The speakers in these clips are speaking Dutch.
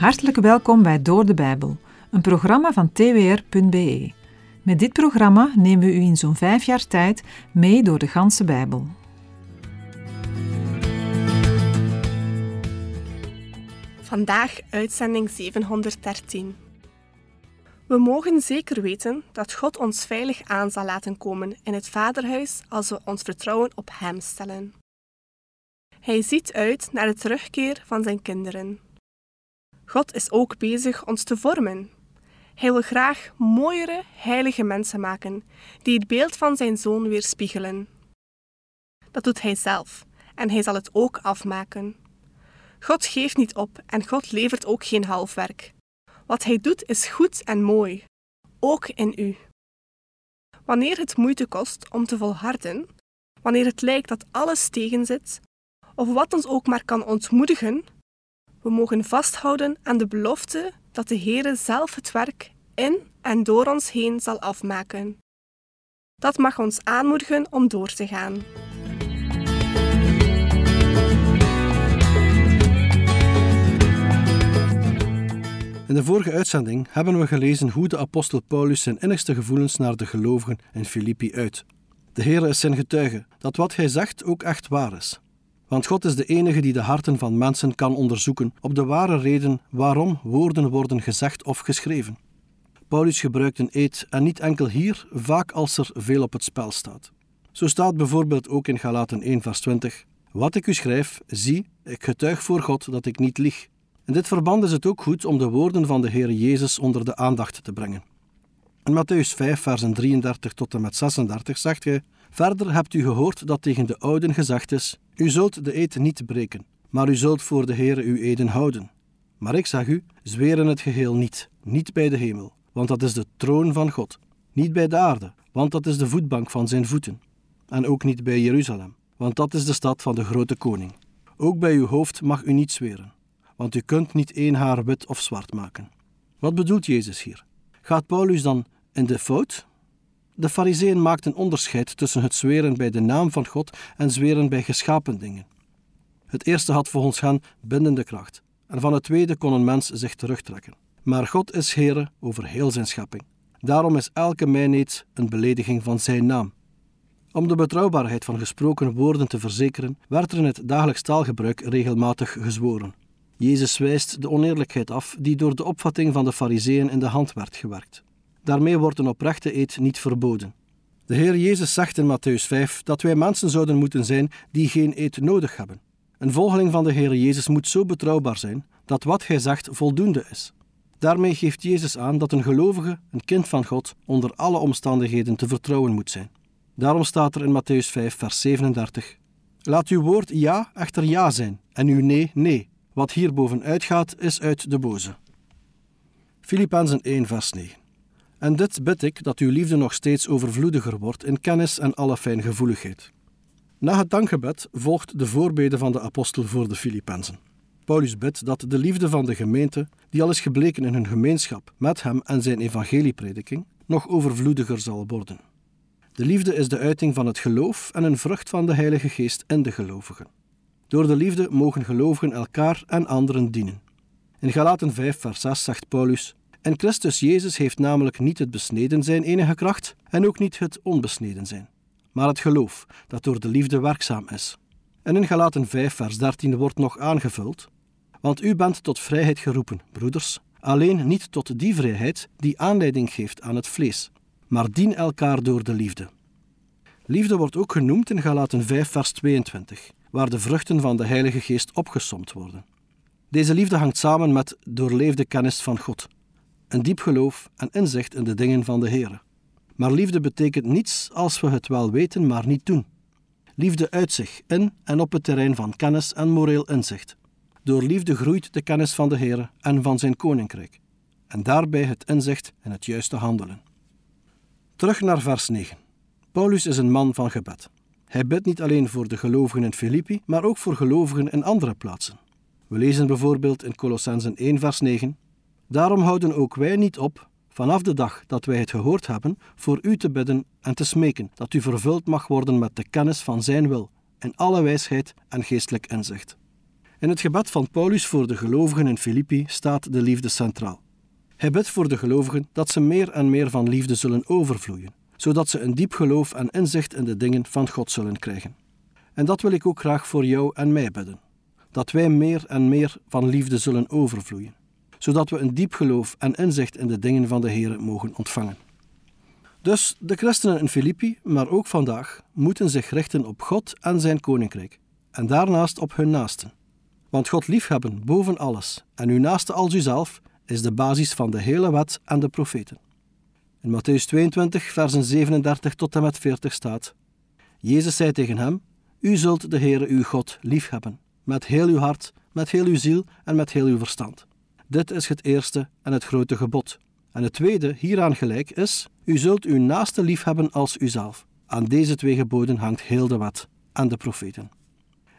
Hartelijk welkom bij Door de Bijbel, een programma van twr.be. Met dit programma nemen we u in zo'n vijf jaar tijd mee door de ganse Bijbel. Vandaag uitzending 713. We mogen zeker weten dat God ons veilig aan zal laten komen in het Vaderhuis als we ons vertrouwen op Hem stellen. Hij ziet uit naar de terugkeer van zijn kinderen. God is ook bezig ons te vormen. Hij wil graag mooiere, heilige mensen maken, die het beeld van zijn zoon weerspiegelen. Dat doet hij zelf en hij zal het ook afmaken. God geeft niet op en God levert ook geen halfwerk. Wat hij doet is goed en mooi, ook in u. Wanneer het moeite kost om te volharden, wanneer het lijkt dat alles tegenzit, of wat ons ook maar kan ontmoedigen, we mogen vasthouden aan de belofte dat de Heere zelf het werk in en door ons heen zal afmaken. Dat mag ons aanmoedigen om door te gaan. In de vorige uitzending hebben we gelezen hoe de apostel Paulus zijn innigste gevoelens naar de gelovigen in Filippi uit. De Heer is zijn getuige dat wat hij zegt ook echt waar is. Want God is de enige die de harten van mensen kan onderzoeken op de ware reden waarom woorden worden gezegd of geschreven. Paulus gebruikt een eed en niet enkel hier, vaak als er veel op het spel staat. Zo staat bijvoorbeeld ook in Galaten 1 vers 20 Wat ik u schrijf, zie, ik getuig voor God dat ik niet lieg. In dit verband is het ook goed om de woorden van de Heer Jezus onder de aandacht te brengen. In Matthäus 5 versen 33 tot en met 36 zegt hij Verder hebt u gehoord dat tegen de ouden gezegd is: U zult de eed niet breken, maar u zult voor de Heere uw eden houden. Maar ik zeg u: zweer in het geheel niet, niet bij de hemel, want dat is de troon van God, niet bij de aarde, want dat is de voetbank van zijn voeten, en ook niet bij Jeruzalem, want dat is de stad van de grote koning. Ook bij uw hoofd mag u niet zweren, want u kunt niet één haar wit of zwart maken. Wat bedoelt Jezus hier? Gaat Paulus dan in de fout de fariseeën maakten onderscheid tussen het zweren bij de naam van God en zweren bij geschapen dingen. Het eerste had volgens hen bindende kracht, en van het tweede kon een mens zich terugtrekken. Maar God is Heere over heel zijn schepping. Daarom is elke mijneet een belediging van zijn naam. Om de betrouwbaarheid van gesproken woorden te verzekeren, werd er in het dagelijks taalgebruik regelmatig gezworen. Jezus wijst de oneerlijkheid af die door de opvatting van de fariseeën in de hand werd gewerkt. Daarmee wordt een oprechte eed niet verboden. De Heer Jezus zegt in Matthäus 5 dat wij mensen zouden moeten zijn die geen eed nodig hebben. Een volgeling van de Heer Jezus moet zo betrouwbaar zijn dat wat hij zegt voldoende is. Daarmee geeft Jezus aan dat een gelovige, een kind van God, onder alle omstandigheden te vertrouwen moet zijn. Daarom staat er in Matthäus 5, vers 37: Laat uw woord ja echter ja zijn, en uw nee nee. Wat hierboven uitgaat, is uit de boze. Filippenzen 1, vers 9. En dit bid ik dat uw liefde nog steeds overvloediger wordt in kennis en alle fijngevoeligheid. Na het dankgebed volgt de voorbede van de apostel voor de Filippenzen. Paulus bidt dat de liefde van de gemeente, die al is gebleken in hun gemeenschap met hem en zijn evangelieprediking, nog overvloediger zal worden. De liefde is de uiting van het geloof en een vrucht van de Heilige Geest in de gelovigen. Door de liefde mogen gelovigen elkaar en anderen dienen. In Galaten 5, vers 6 zegt Paulus: en Christus Jezus heeft namelijk niet het besneden zijn enige kracht en ook niet het onbesneden zijn, maar het geloof dat door de liefde werkzaam is. En in Galaten 5, vers 13 wordt nog aangevuld: Want u bent tot vrijheid geroepen, broeders, alleen niet tot die vrijheid die aanleiding geeft aan het vlees, maar dien elkaar door de liefde. Liefde wordt ook genoemd in Galaten 5, vers 22, waar de vruchten van de Heilige Geest opgesomd worden. Deze liefde hangt samen met doorleefde kennis van God een diep geloof en inzicht in de dingen van de Heer. Maar liefde betekent niets als we het wel weten, maar niet doen. Liefde uit zich in en op het terrein van kennis en moreel inzicht. Door liefde groeit de kennis van de Heer en van zijn koninkrijk, en daarbij het inzicht in het juiste handelen. Terug naar vers 9. Paulus is een man van gebed. Hij bidt niet alleen voor de gelovigen in Filippi, maar ook voor gelovigen in andere plaatsen. We lezen bijvoorbeeld in Colossensen 1 vers 9 Daarom houden ook wij niet op, vanaf de dag dat wij het gehoord hebben, voor u te bidden en te smeken dat u vervuld mag worden met de kennis van Zijn wil, in alle wijsheid en geestelijk inzicht. In het gebed van Paulus voor de gelovigen in Filippi staat de liefde centraal. Hij bidt voor de gelovigen dat ze meer en meer van liefde zullen overvloeien, zodat ze een diep geloof en inzicht in de dingen van God zullen krijgen. En dat wil ik ook graag voor jou en mij bidden. Dat wij meer en meer van liefde zullen overvloeien, zodat we een diep geloof en inzicht in de dingen van de Heer mogen ontvangen. Dus de christenen in Filippi, maar ook vandaag, moeten zich richten op God en zijn koninkrijk, en daarnaast op hun naasten. Want God liefhebben boven alles en uw naaste als uzelf is de basis van de hele wet en de profeten. In Matthäus 22, versen 37 tot en met 40 staat: Jezus zei tegen hem: U zult de Heere uw God liefhebben, met heel uw hart, met heel uw ziel en met heel uw verstand. Dit is het eerste en het grote gebod. En het tweede, hieraan gelijk, is: U zult uw naaste liefhebben als uzelf. Aan deze twee geboden hangt heel de wet en de profeten.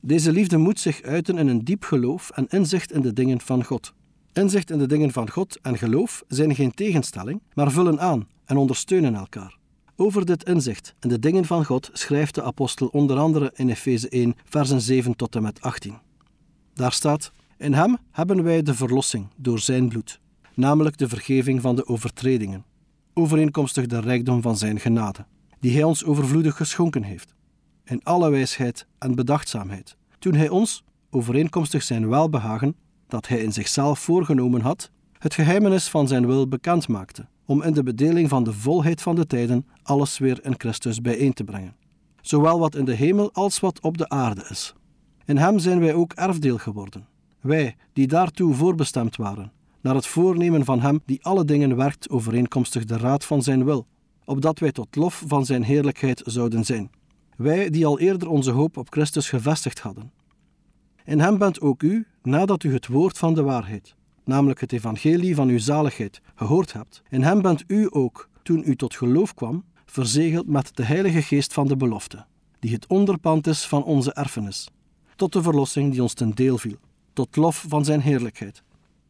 Deze liefde moet zich uiten in een diep geloof en inzicht in de dingen van God. Inzicht in de dingen van God en geloof zijn geen tegenstelling, maar vullen aan en ondersteunen elkaar. Over dit inzicht in de dingen van God schrijft de apostel onder andere in Efeze 1, versen 7 tot en met 18. Daar staat: In hem hebben wij de verlossing door zijn bloed, namelijk de vergeving van de overtredingen, overeenkomstig de rijkdom van zijn genade, die hij ons overvloedig geschonken heeft, in alle wijsheid en bedachtzaamheid, toen hij ons, overeenkomstig zijn welbehagen, dat hij in zichzelf voorgenomen had, het geheimenis van zijn wil bekend maakte, om in de bedeling van de volheid van de tijden alles weer in Christus bijeen te brengen, zowel wat in de hemel als wat op de aarde is. In hem zijn wij ook erfdeel geworden, wij die daartoe voorbestemd waren, naar het voornemen van hem die alle dingen werkt overeenkomstig de raad van zijn wil, opdat wij tot lof van zijn heerlijkheid zouden zijn. Wij die al eerder onze hoop op Christus gevestigd hadden. In hem bent ook u, nadat u het woord van de waarheid, namelijk het evangelie van uw zaligheid, gehoord hebt. In hem bent u ook, toen u tot geloof kwam, verzegeld met de Heilige Geest van de belofte, die het onderpand is van onze erfenis, tot de verlossing die ons ten deel viel, tot lof van zijn heerlijkheid.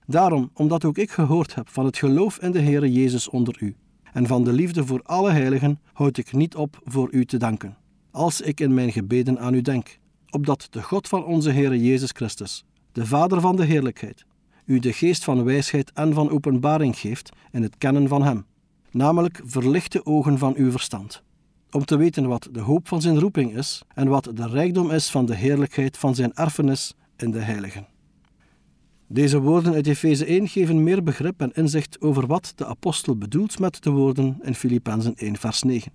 Daarom, omdat ook ik gehoord heb van het geloof in de Heere Jezus onder u, en van de liefde voor alle heiligen, houd ik niet op voor u te danken, als ik in mijn gebeden aan u denk, opdat de God van onze Heere Jezus Christus, de Vader van de heerlijkheid, u de geest van wijsheid en van openbaring geeft in het kennen van Hem, namelijk verlichte ogen van uw verstand, om te weten wat de hoop van zijn roeping is en wat de rijkdom is van de heerlijkheid van zijn erfenis in de heiligen. Deze woorden uit Efeze 1 geven meer begrip en inzicht over wat de apostel bedoelt met de woorden in Filippenzen 1 vers 9.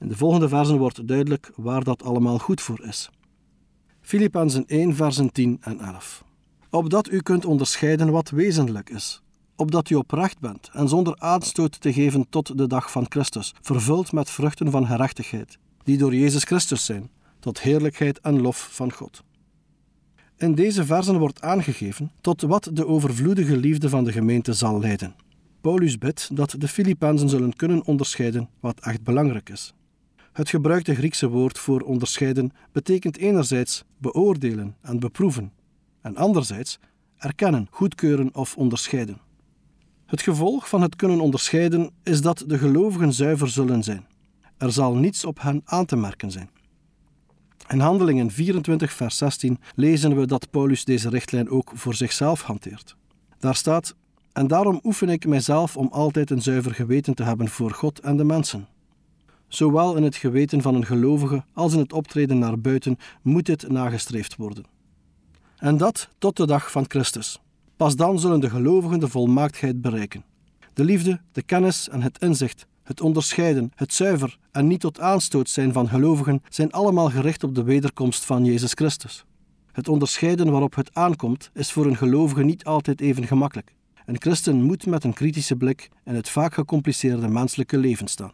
In de volgende versen wordt duidelijk waar dat allemaal goed voor is. Filippenzen 1 versen 10 en 11 opdat u kunt onderscheiden wat wezenlijk is, opdat u oprecht bent en zonder aanstoot te geven tot de dag van Christus, vervuld met vruchten van gerechtigheid, die door Jezus Christus zijn, tot heerlijkheid en lof van God. In deze versen wordt aangegeven tot wat de overvloedige liefde van de gemeente zal leiden. Paulus bidt dat de Filippenzen zullen kunnen onderscheiden wat echt belangrijk is. Het gebruikte Griekse woord voor onderscheiden betekent enerzijds beoordelen en beproeven, en anderzijds erkennen, goedkeuren of onderscheiden. Het gevolg van het kunnen onderscheiden is dat de gelovigen zuiver zullen zijn. Er zal niets op hen aan te merken zijn. In Handelingen 24, vers 16 lezen we dat Paulus deze richtlijn ook voor zichzelf hanteert. Daar staat: En daarom oefen ik mijzelf om altijd een zuiver geweten te hebben voor God en de mensen. Zowel in het geweten van een gelovige als in het optreden naar buiten moet dit nagestreefd worden. En dat tot de dag van Christus. Pas dan zullen de gelovigen de volmaaktheid bereiken. De liefde, de kennis en het inzicht, het onderscheiden, het zuiver en niet tot aanstoot zijn van gelovigen zijn allemaal gericht op de wederkomst van Jezus Christus. Het onderscheiden waarop het aankomt is voor een gelovige niet altijd even gemakkelijk. Een christen moet met een kritische blik in het vaak gecompliceerde menselijke leven staan.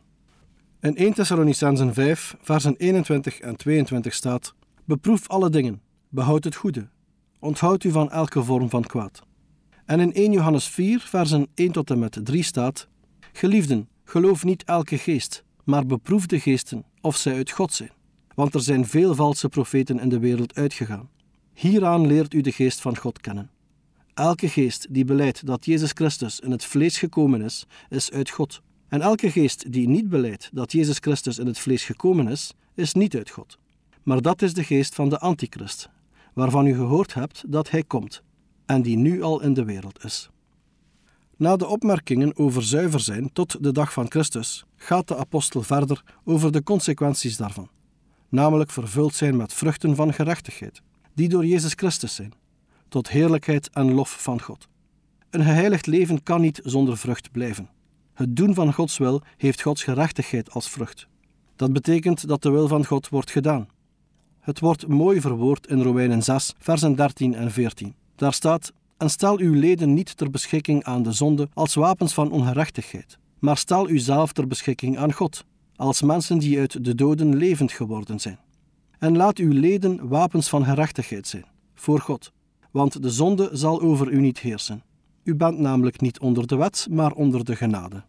In 1 Thessalonicenzen 5, versen 21 en 22 staat: Beproef alle dingen, behoud het goede, Onthoud u van elke vorm van kwaad. En in 1 Johannes 4, versen 1 tot en met 3 staat: Geliefden, geloof niet elke geest, maar beproef de geesten of zij uit God zijn. Want er zijn veel valse profeten in de wereld uitgegaan. Hieraan leert u de geest van God kennen. Elke geest die beleidt dat Jezus Christus in het vlees gekomen is, is uit God. En elke geest die niet beleidt dat Jezus Christus in het vlees gekomen is, is niet uit God. Maar dat is de geest van de Antichrist, waarvan u gehoord hebt dat hij komt en die nu al in de wereld is. Na de opmerkingen over zuiver zijn tot de dag van Christus gaat de apostel verder over de consequenties daarvan, namelijk vervuld zijn met vruchten van gerechtigheid, die door Jezus Christus zijn, tot heerlijkheid en lof van God. Een geheiligd leven kan niet zonder vrucht blijven. Het doen van Gods wil heeft Gods gerechtigheid als vrucht. Dat betekent dat de wil van God wordt gedaan. Het wordt mooi verwoord in Romeinen 6, versen 13 en 14. Daar staat: En stel uw leden niet ter beschikking aan de zonde als wapens van ongerechtigheid, maar stel uzelf ter beschikking aan God, als mensen die uit de doden levend geworden zijn. En laat uw leden wapens van gerechtigheid zijn, voor God, want de zonde zal over u niet heersen. U bent namelijk niet onder de wet, maar onder de genade.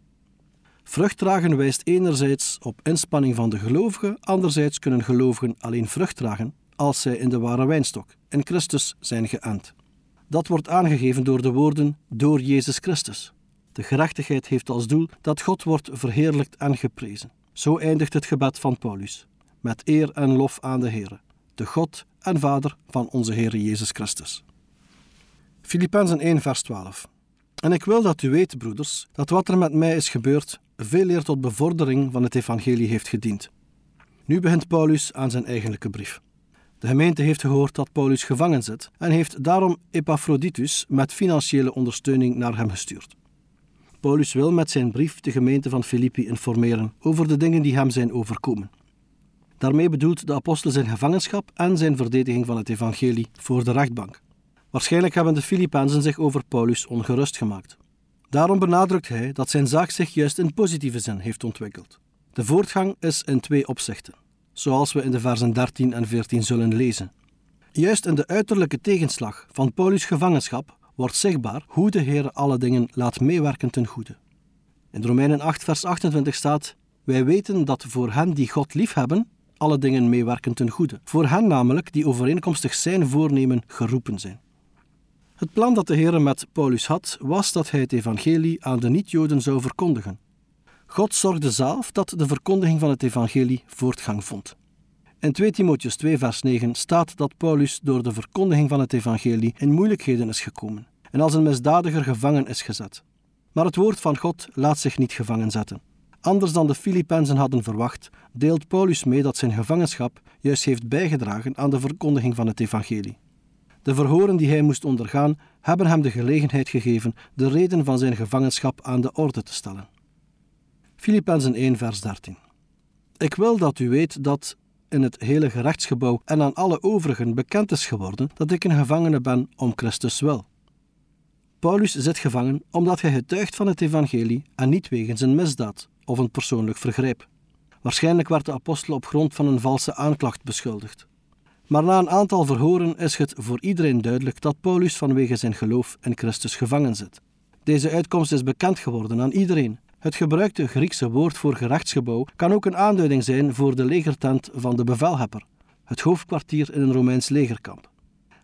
Vrucht dragen wijst enerzijds op inspanning van de gelovigen, anderzijds kunnen gelovigen alleen vrucht dragen als zij in de ware wijnstok, in Christus, zijn geënt. Dat wordt aangegeven door de woorden door Jezus Christus. De gerechtigheid heeft als doel dat God wordt verheerlijkt en geprezen. Zo eindigt het gebed van Paulus, met eer en lof aan de Heer, de God en Vader van onze Heer Jezus Christus. Filippenzen 1 vers 12 En ik wil dat u weet, broeders, dat wat er met mij is gebeurd, veel eer tot bevordering van het evangelie heeft gediend. Nu begint Paulus aan zijn eigenlijke brief. De gemeente heeft gehoord dat Paulus gevangen zit en heeft daarom Epaphroditus met financiële ondersteuning naar hem gestuurd. Paulus wil met zijn brief de gemeente van Filippi informeren over de dingen die hem zijn overkomen. Daarmee bedoelt de apostel zijn gevangenschap en zijn verdediging van het evangelie voor de rechtbank. Waarschijnlijk hebben de Filippenzen zich over Paulus ongerust gemaakt. Daarom benadrukt hij dat zijn zaak zich juist in positieve zin heeft ontwikkeld. De voortgang is in twee opzichten, zoals we in de versen 13 en 14 zullen lezen. Juist in de uiterlijke tegenslag van Paulus' gevangenschap wordt zichtbaar hoe de Heer alle dingen laat meewerken ten goede. In Romeinen 8, vers 28 staat: Wij weten dat voor hen die God liefhebben, alle dingen meewerken ten goede. Voor hen namelijk die overeenkomstig zijn voornemen geroepen zijn. Het plan dat de Heer met Paulus had, was dat hij het evangelie aan de niet-Joden zou verkondigen. God zorgde zelf dat de verkondiging van het evangelie voortgang vond. In 2 Timotheus 2 vers 9 staat dat Paulus door de verkondiging van het evangelie in moeilijkheden is gekomen en als een misdadiger gevangen is gezet. Maar het woord van God laat zich niet gevangen zetten. Anders dan de Filippenzen hadden verwacht, deelt Paulus mee dat zijn gevangenschap juist heeft bijgedragen aan de verkondiging van het evangelie. De verhoren die hij moest ondergaan, hebben hem de gelegenheid gegeven de reden van zijn gevangenschap aan de orde te stellen. Filippenzen 1, vers 13. Ik wil dat u weet dat in het hele gerechtsgebouw en aan alle overigen bekend is geworden dat ik een gevangene ben om Christus wil. Paulus zit gevangen omdat hij getuigt van het evangelie en niet wegens een misdaad of een persoonlijk vergrijp. Waarschijnlijk werd de apostel op grond van een valse aanklacht beschuldigd. Maar na een aantal verhoren is het voor iedereen duidelijk dat Paulus vanwege zijn geloof in Christus gevangen zit. Deze uitkomst is bekend geworden aan iedereen. Het gebruikte Griekse woord voor gerechtsgebouw kan ook een aanduiding zijn voor de legertent van de bevelhebber, het hoofdkwartier in een Romeins legerkamp.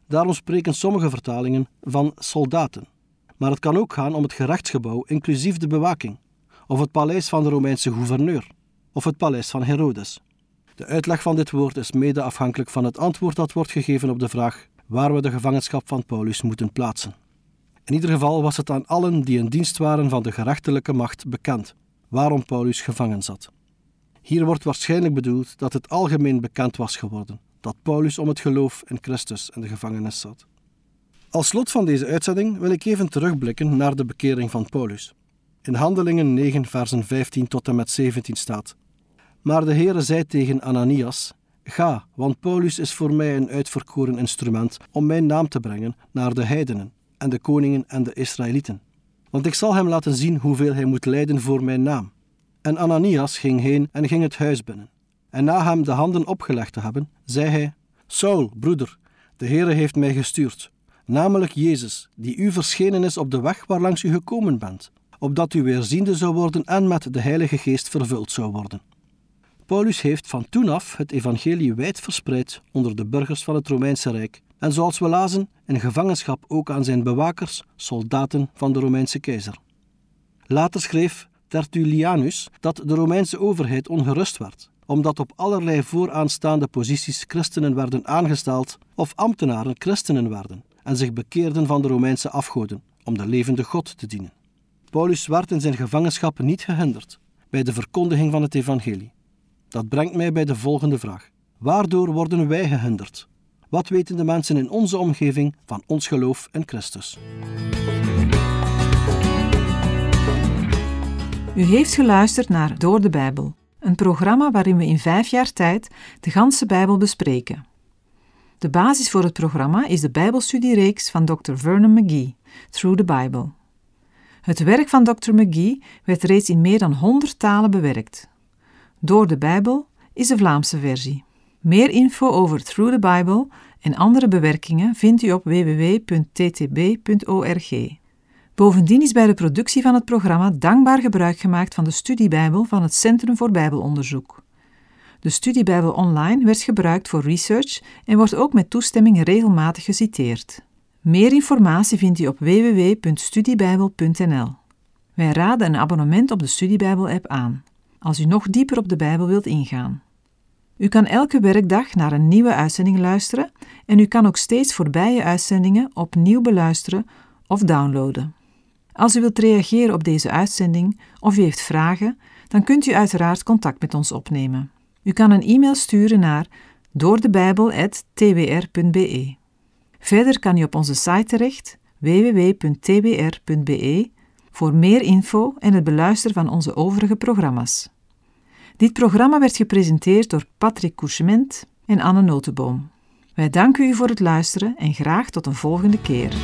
Daarom spreken sommige vertalingen van soldaten. Maar het kan ook gaan om het gerechtsgebouw inclusief de bewaking, of het paleis van de Romeinse gouverneur, of het paleis van Herodes. De uitleg van dit woord is mede afhankelijk van het antwoord dat wordt gegeven op de vraag waar we de gevangenschap van Paulus moeten plaatsen. In ieder geval was het aan allen die in dienst waren van de gerechtelijke macht bekend waarom Paulus gevangen zat. Hier wordt waarschijnlijk bedoeld dat het algemeen bekend was geworden dat Paulus om het geloof in Christus in de gevangenis zat. Als slot van deze uitzending wil ik even terugblikken naar de bekering van Paulus. In Handelingen 9, versen 15 tot en met 17 staat: maar de Heere zei tegen Ananias: Ga, want Paulus is voor mij een uitverkoren instrument om mijn naam te brengen naar de heidenen en de koningen en de Israëlieten. Want ik zal hem laten zien hoeveel hij moet lijden voor mijn naam. En Ananias ging heen en ging het huis binnen. En na hem de handen opgelegd te hebben, zei hij: Saul, broeder, de Heere heeft mij gestuurd, namelijk Jezus, die u verschenen is op de weg waarlangs u gekomen bent, opdat u weerziende zou worden en met de Heilige Geest vervuld zou worden. Paulus heeft van toen af het evangelie wijd verspreid onder de burgers van het Romeinse Rijk en zoals we lazen, in gevangenschap ook aan zijn bewakers, soldaten van de Romeinse keizer. Later schreef Tertullianus dat de Romeinse overheid ongerust werd omdat op allerlei vooraanstaande posities christenen werden aangesteld of ambtenaren christenen werden en zich bekeerden van de Romeinse afgoden om de levende God te dienen. Paulus werd in zijn gevangenschap niet gehinderd bij de verkondiging van het evangelie. Dat brengt mij bij de volgende vraag. Waardoor worden wij gehinderd? Wat weten de mensen in onze omgeving van ons geloof in Christus? U heeft geluisterd naar Door de Bijbel, een programma waarin we in vijf jaar tijd de ganse Bijbel bespreken. De basis voor het programma is de Bijbelstudiereeks van Dr. Vernon McGee, Through the Bible. Het werk van Dr. McGee werd reeds in meer dan 100 talen bewerkt. Door de Bijbel is de Vlaamse versie. Meer info over Through the Bible en andere bewerkingen vindt u op www.ttb.org. Bovendien is bij de productie van het programma dankbaar gebruik gemaakt van de studiebijbel van het Centrum voor Bijbelonderzoek. De studiebijbel online werd gebruikt voor research en wordt ook met toestemming regelmatig geciteerd. Meer informatie vindt u op www.studiebijbel.nl. Wij raden een abonnement op de Studiebijbel-app aan, als u nog dieper op de Bijbel wilt ingaan. U kan elke werkdag naar een nieuwe uitzending luisteren en u kan ook steeds voorbije uitzendingen opnieuw beluisteren of downloaden. Als u wilt reageren op deze uitzending of u heeft vragen, dan kunt u uiteraard contact met ons opnemen. U kan een e-mail sturen naar doordebijbel.twr.be. Verder kan u op onze site terecht www.twr.be voor meer info en het beluisteren van onze overige programma's. Dit programma werd gepresenteerd door Patrick Couchement en Anne Notenboom. Wij danken u voor het luisteren en graag tot een volgende keer.